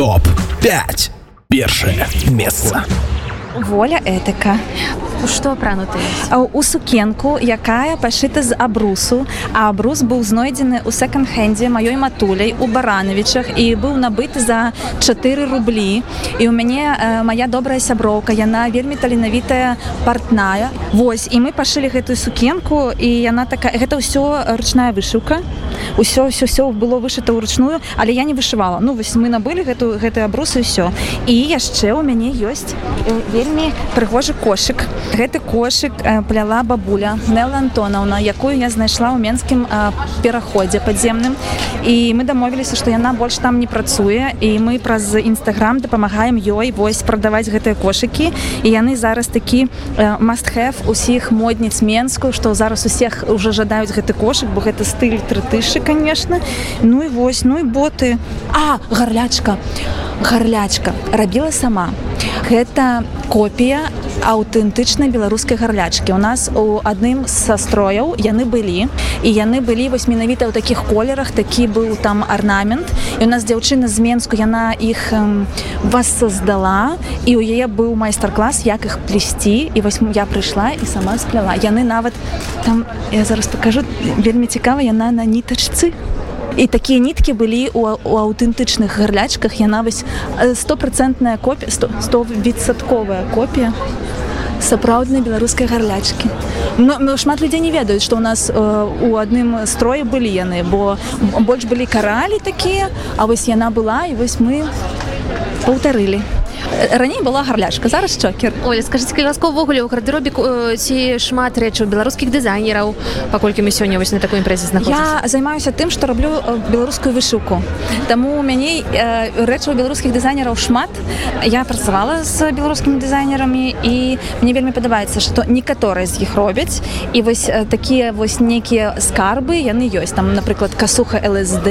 топ-5 першае месца воля этыка што апрануты у сукенку якая пашыта з абрусу а абрус быў знойдзены ў секонд-хендзе маёй матуляй у баранавічах і быў набыты за 4 рублі. І у мяне э, моя добрая сяброўка яна вельмі таленавітая партная. Вось і мы пашылі гэтую сукенку і яна такая гэта ўсё ручная вышыўка. Усё все все было вышыта ўручную але я не вышывала. Ну вось мы набылі гэту гэты абрус і ўсё. І яшчэ у мяне ёсць вельмі прыгожы кошык гэты кошык пляла бабуля Нелла Антонаўна якую я знайшла ў менскім пераходзе падземным. І мы дамовіліся што яна больш там не працуе і мы праз нстаграм дапамагаем ёй вось прадаваць гэтыя кошыкі. І яны зараз такі мастхэф усіх модніц менскую што зараз усіх уже жадаюць гэты кошык бо гэта стыль трытышы конечно ну і вось ну і боты. А гарлячка гарлячка рабіла сама. Гэта копія аўтэнтычнай беларускай гарлячкі. У нас у адным са строяў яны былі і яны былі вось менавіта ў такіх колерах такі быў там арнамент. І у нас дзяўчына з менску яна іх вас создала і у яе быў майстар-клас як іх плесці. І вось я прыйшла і сама спляла. Яны нават там я зараз покажу вельмі цікава яна на нітачцы і такія ніткі былі у, у аўтэнтычных гарлячках. Яна вось стопроцентная копія 100 відсотковая копія сапраўднай беларускай гарлячкі. Но, но шмат людзей не ведаюць што у нас э, у адным строі былі яны бо больш былі каралі такія а вось яна была і вось мы паўтарылі раней была гарлячка зараз чокер. Оля скажите калі ласка увогуле ў гардеробе ці шмат рэчаў беларускіх дызайнераў паколькі мы сёння вось на такой імпрэзе я займаюся тым што раблю беларускую вышыўку Таму у мяне рэчаў беларускіх дызайнераў шмат. Я працавала з беларускімі дызайнерамі і мне вельмі падабаецца што некаторыя з іх робяць. І вось такія вось нейкія скарбы яны ёсць там напрыклад касуха лсд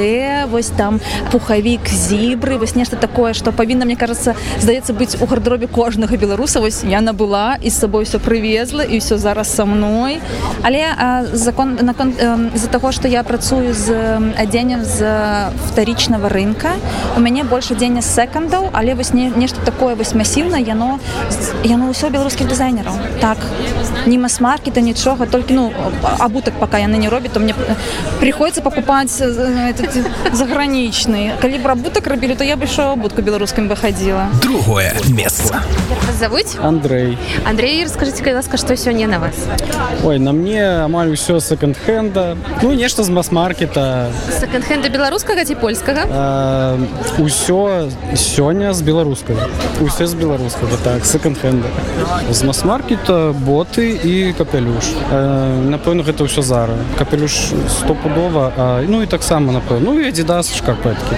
вось там пухавік зібры вось нешта такое што павінна мне кажется здаецца здаецца быць у гардеробе кожнага беларуса вось я набыла і з сабой все прывезла і все зараз са мной але а, закон након з-за таго что я працую з адзеннем з вторічнага рынка у мяне больш адзення секандаў але вось не нешта такое вось масіўна яно яно ўсё беларускіх дызайнераў так не мас-маркета нічога только ну абутак пока яны не робят то мне приходится покупать загранічны калі б абутак рабілі то я бы ішоў будку беларускім выходила другу другое месца завуць Андрей. Андрей расскажите калі ласка что сёння на вас? Ой на мне амаль усё секонд-хенда. Ну нешта з мас-маркета. Секонд-хенда беларускага ці польскага ўсё сёння з беларускага усе з беларускага так секонд-хенда. З мас-маркета боты і капелюш. Напэўна гэта ўсё зара капелюш стопудова ну і таксама напэўна ну і адзідас шкарпэткі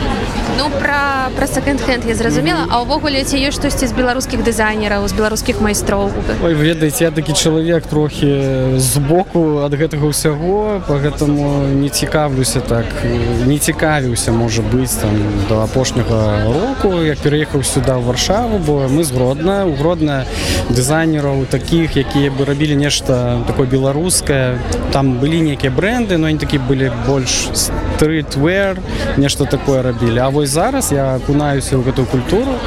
ну пра пра секонд-хенд я зразумела а ўвогуле ці ёсць штосьці з беларускіх дызайнераў з беларускіх майстроў Ой ведаеце я такі чалавек трохі збоку ад гэтага ўсяго по гэтаму не цікавлюся так не цікавіўся можа быць там до апошняга року я пераехаў сюда в варшаву бо мы згродна угродна дызайнераў таких якія бы рабілі нешта такое беларускае там былі нейкія бренды но они такі былі больш стритвер нешта такое рабілі. А вось зараз я акунаюся ў гэтую культуру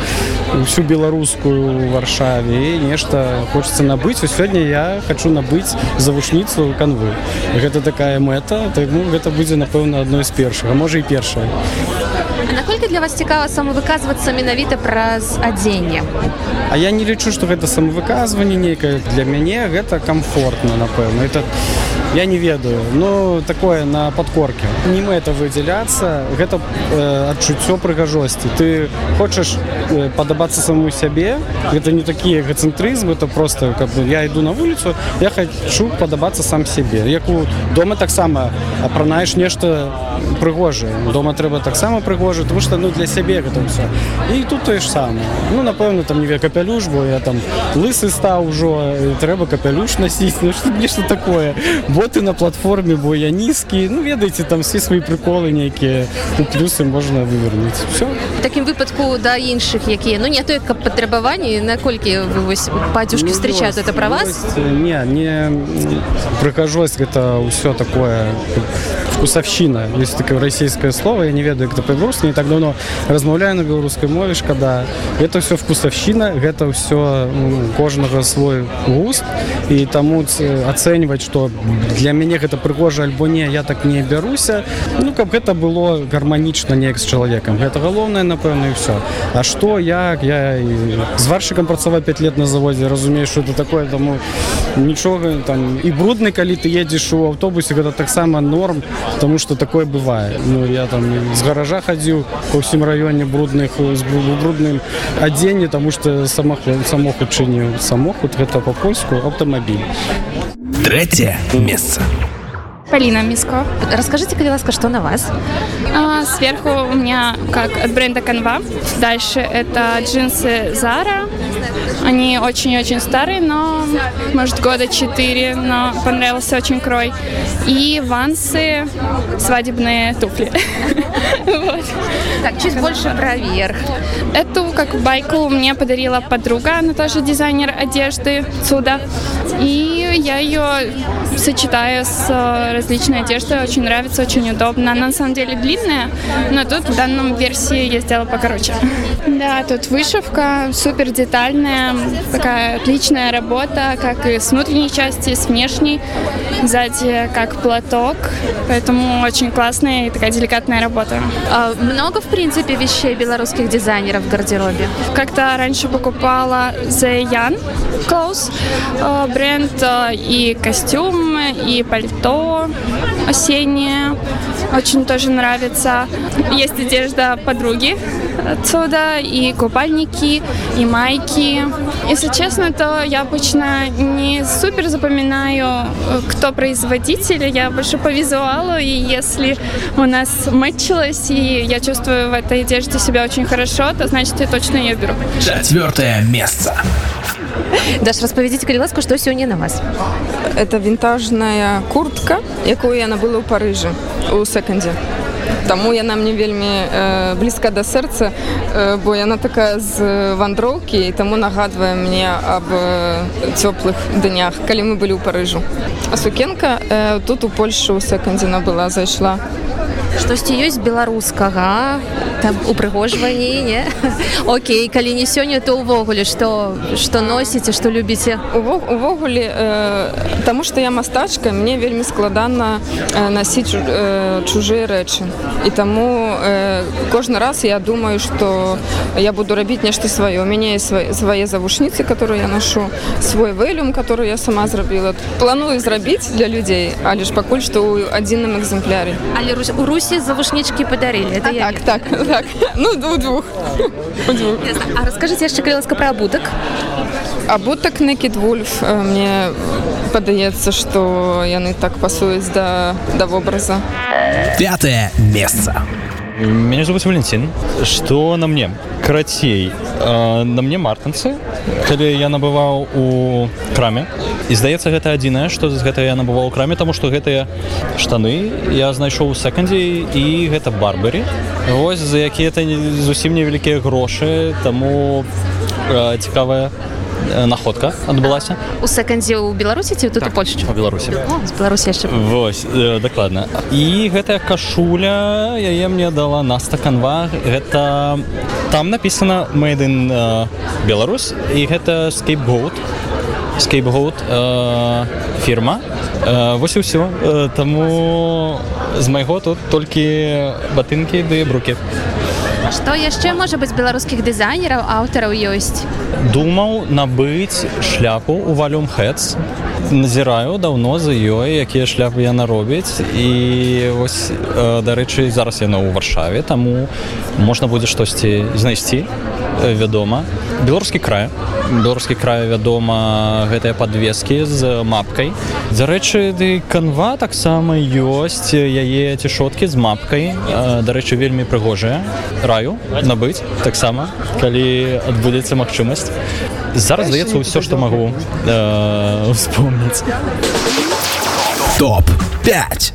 всю беларускую варшаве нешта хочется набыць. У сёння я хочу набыць завушніцу канвы. Гэта такая мэта так ну гэта будзе напэўна адной з першага можа і першая наколькі для вас цікава самавыказвацца менавіта праз адзенне? А я не лічу что гэта самавыказванне нейкае для мяне гэта комфортна напэўна. Это я не ведаю но такое на подкорке. Не мы это выдзяляцца гэта э, адчуццё прыгажосці. Ты хочаш э, падабацца саму сябе? Это не такі эгоцэнтрызм это просто как бы я иду на вуліцу я хочу падабацца сам сябе. Як у дома таксама апранаеш нешта прыгожае дома трэба таксама прыгожа тому что ну для сябе гэта все і тут тое ж самае ну напэўна там не капялюш бо я там лысы стаў ужо трэба капялюш насіць ну, нешта такое бо боты на платформе бо я нізкі ну ведаеце там все свои приколы нейкія у плюсы можна вывернуць все таким выпадку да іншых якія ну не то каб патрабаванні наколькі вы вось пацюшки ну, встречают это про вас? не не прыхожусь гэта ўсё такое вкусовщина есть такое российское слово, я не ведаю, как это по-белорусски, не так давно размаўляю на беларускай мове, шкада. Это все вкусовщина, все ну, кожнага свой густ, и тому оценивать, что для мяне гэта прыгожа альбо не, я так не бяруся, ну, каб гэта было гарманічна неяк з чалавекам. Гэта галоўнае, напэўна, і все. А что, як, я і зваршчыкам працаваў 5 лет на заводе, разумею, что это такое, тому нічога там і брудны, калі ты едзеш у аўтобусе, гэта таксама норм, тому что такое бывае. Ну, я там з гаража хадзіў по ўсім раёне брудных з брудным адзенне, тому что самоход, самоход чыніў самоход гэта по-польску аўтамабіль. Третье место. Полина Миско. Расскажите, коли ласка, что на вас? А, сверху у меня как от бренда Canva. Дальше это джинсы Zara. Они очень-очень старые, но может года 4, но понравился очень крой. И вансы, свадебные туфли. Так, чуть больше про верх. Эту как байку мне подарила подруга, она тоже дизайнер одежды Цуда. И я ее сочетаю с различной одеждой, очень нравится, очень удобно. Она на самом деле длинная, но тут в данном версии я сделала покороче. Да, тут вышивка супер детальная, такая отличная работа, как и с внутренней части, с внешней. Сзади как платок, поэтому очень классная и такая деликатная работа. А много, в принципе, вещей белорусских дизайнеров в гардеробе? Как-то раньше покупала The Yan Clothes, бренд и костюмы, и пальто осеннее. Очень тоже нравится. Есть одежда подруги отсюда, и купальники, и майки. Если честно, то я обычно не супер запоминаю, кто производитель. Я больше по визуалу, и если у нас мэтчилось, и я чувствую в этой одежде себя очень хорошо, то значит я точно ее беру. Четвертое место. Даш, распавядзіце калі ласку што сёння на вас это вінтажная куртка якую я набыла ў парыжы у секондзе Таму яна мне вельмі э, блізка да сэрца, э, бо яна такая з вандроўкі і таму нагадвае мне аб э, цёплых днях, калі мы былі ў парыжу. А сукенка э, тут у Польшу ў секандзіна была зайшла штосьці ёсць беларускага там упрыгожванні не? Окей калі не сёння то ўвогуле што што носіце што любіце? Увогуле э, таму што я мастачка мне вельмі складана э, насіць э, чужыя рэчы. І таму э, кожны раз я думаю што я буду рабіць нешта сваё. У мяне свае завушніцы которые я ношу свой вэлюм который я сама зрабіла. Планую зрабіць для людзей але ж пакуль што ў адзіным экземпляры але у Русі завушнічкі падарылі а, так, так так. Ну у двух. А расскажыце яшчэ калі ласка пра абутак абутак некід вульф мне падаецца што яны так пасуюць да да вобраза пятое месца Меня зовут Валентин. Что на мне? Карацей. Э, на мне мартынцы, калі я набываў у краме. І здаецца, гэта адзінае, што з гэта я набываў у краме, таму што гэтыя штаны я знайшоў у секандзе і гэта барбары. Вось за якія-то зусім невялікія грошы, таму э, цікавая находка адбылася у секандзе ў беларусі ці тут так, польш у беларусі. Беларусі яшчэ вось э, дакладна і гэтая кашуля яе мне дала наста канва гэта там написано мейдын э, Беларусь і гэта скейпгоут скейпгоут э, фірма. Э, вось і ўсё. Э, таму з майго тут толькі батынкі ды брукі Што яшчэ можа быць беларускіх дызайнераў аўтараў ёсць? Думаў набыць шляпу у валюм хэц назіраю даўно за ёй якія шляпы яна робіць. І вось дарэчы зараз яна ў варшаве таму можна будзе штосьці знайсці вядома. Беларускі край беларускі край вядома гэтыя подвескі з мапкай. Дарэчы ды канва таксама ёсць яе цішоткі з мапкай. Дарэчы вельмі прыгожая. Раю набыць таксама калі адбудзецца магчымасць. Зараз здаецца ўсё што магу э, вспомніць топ 5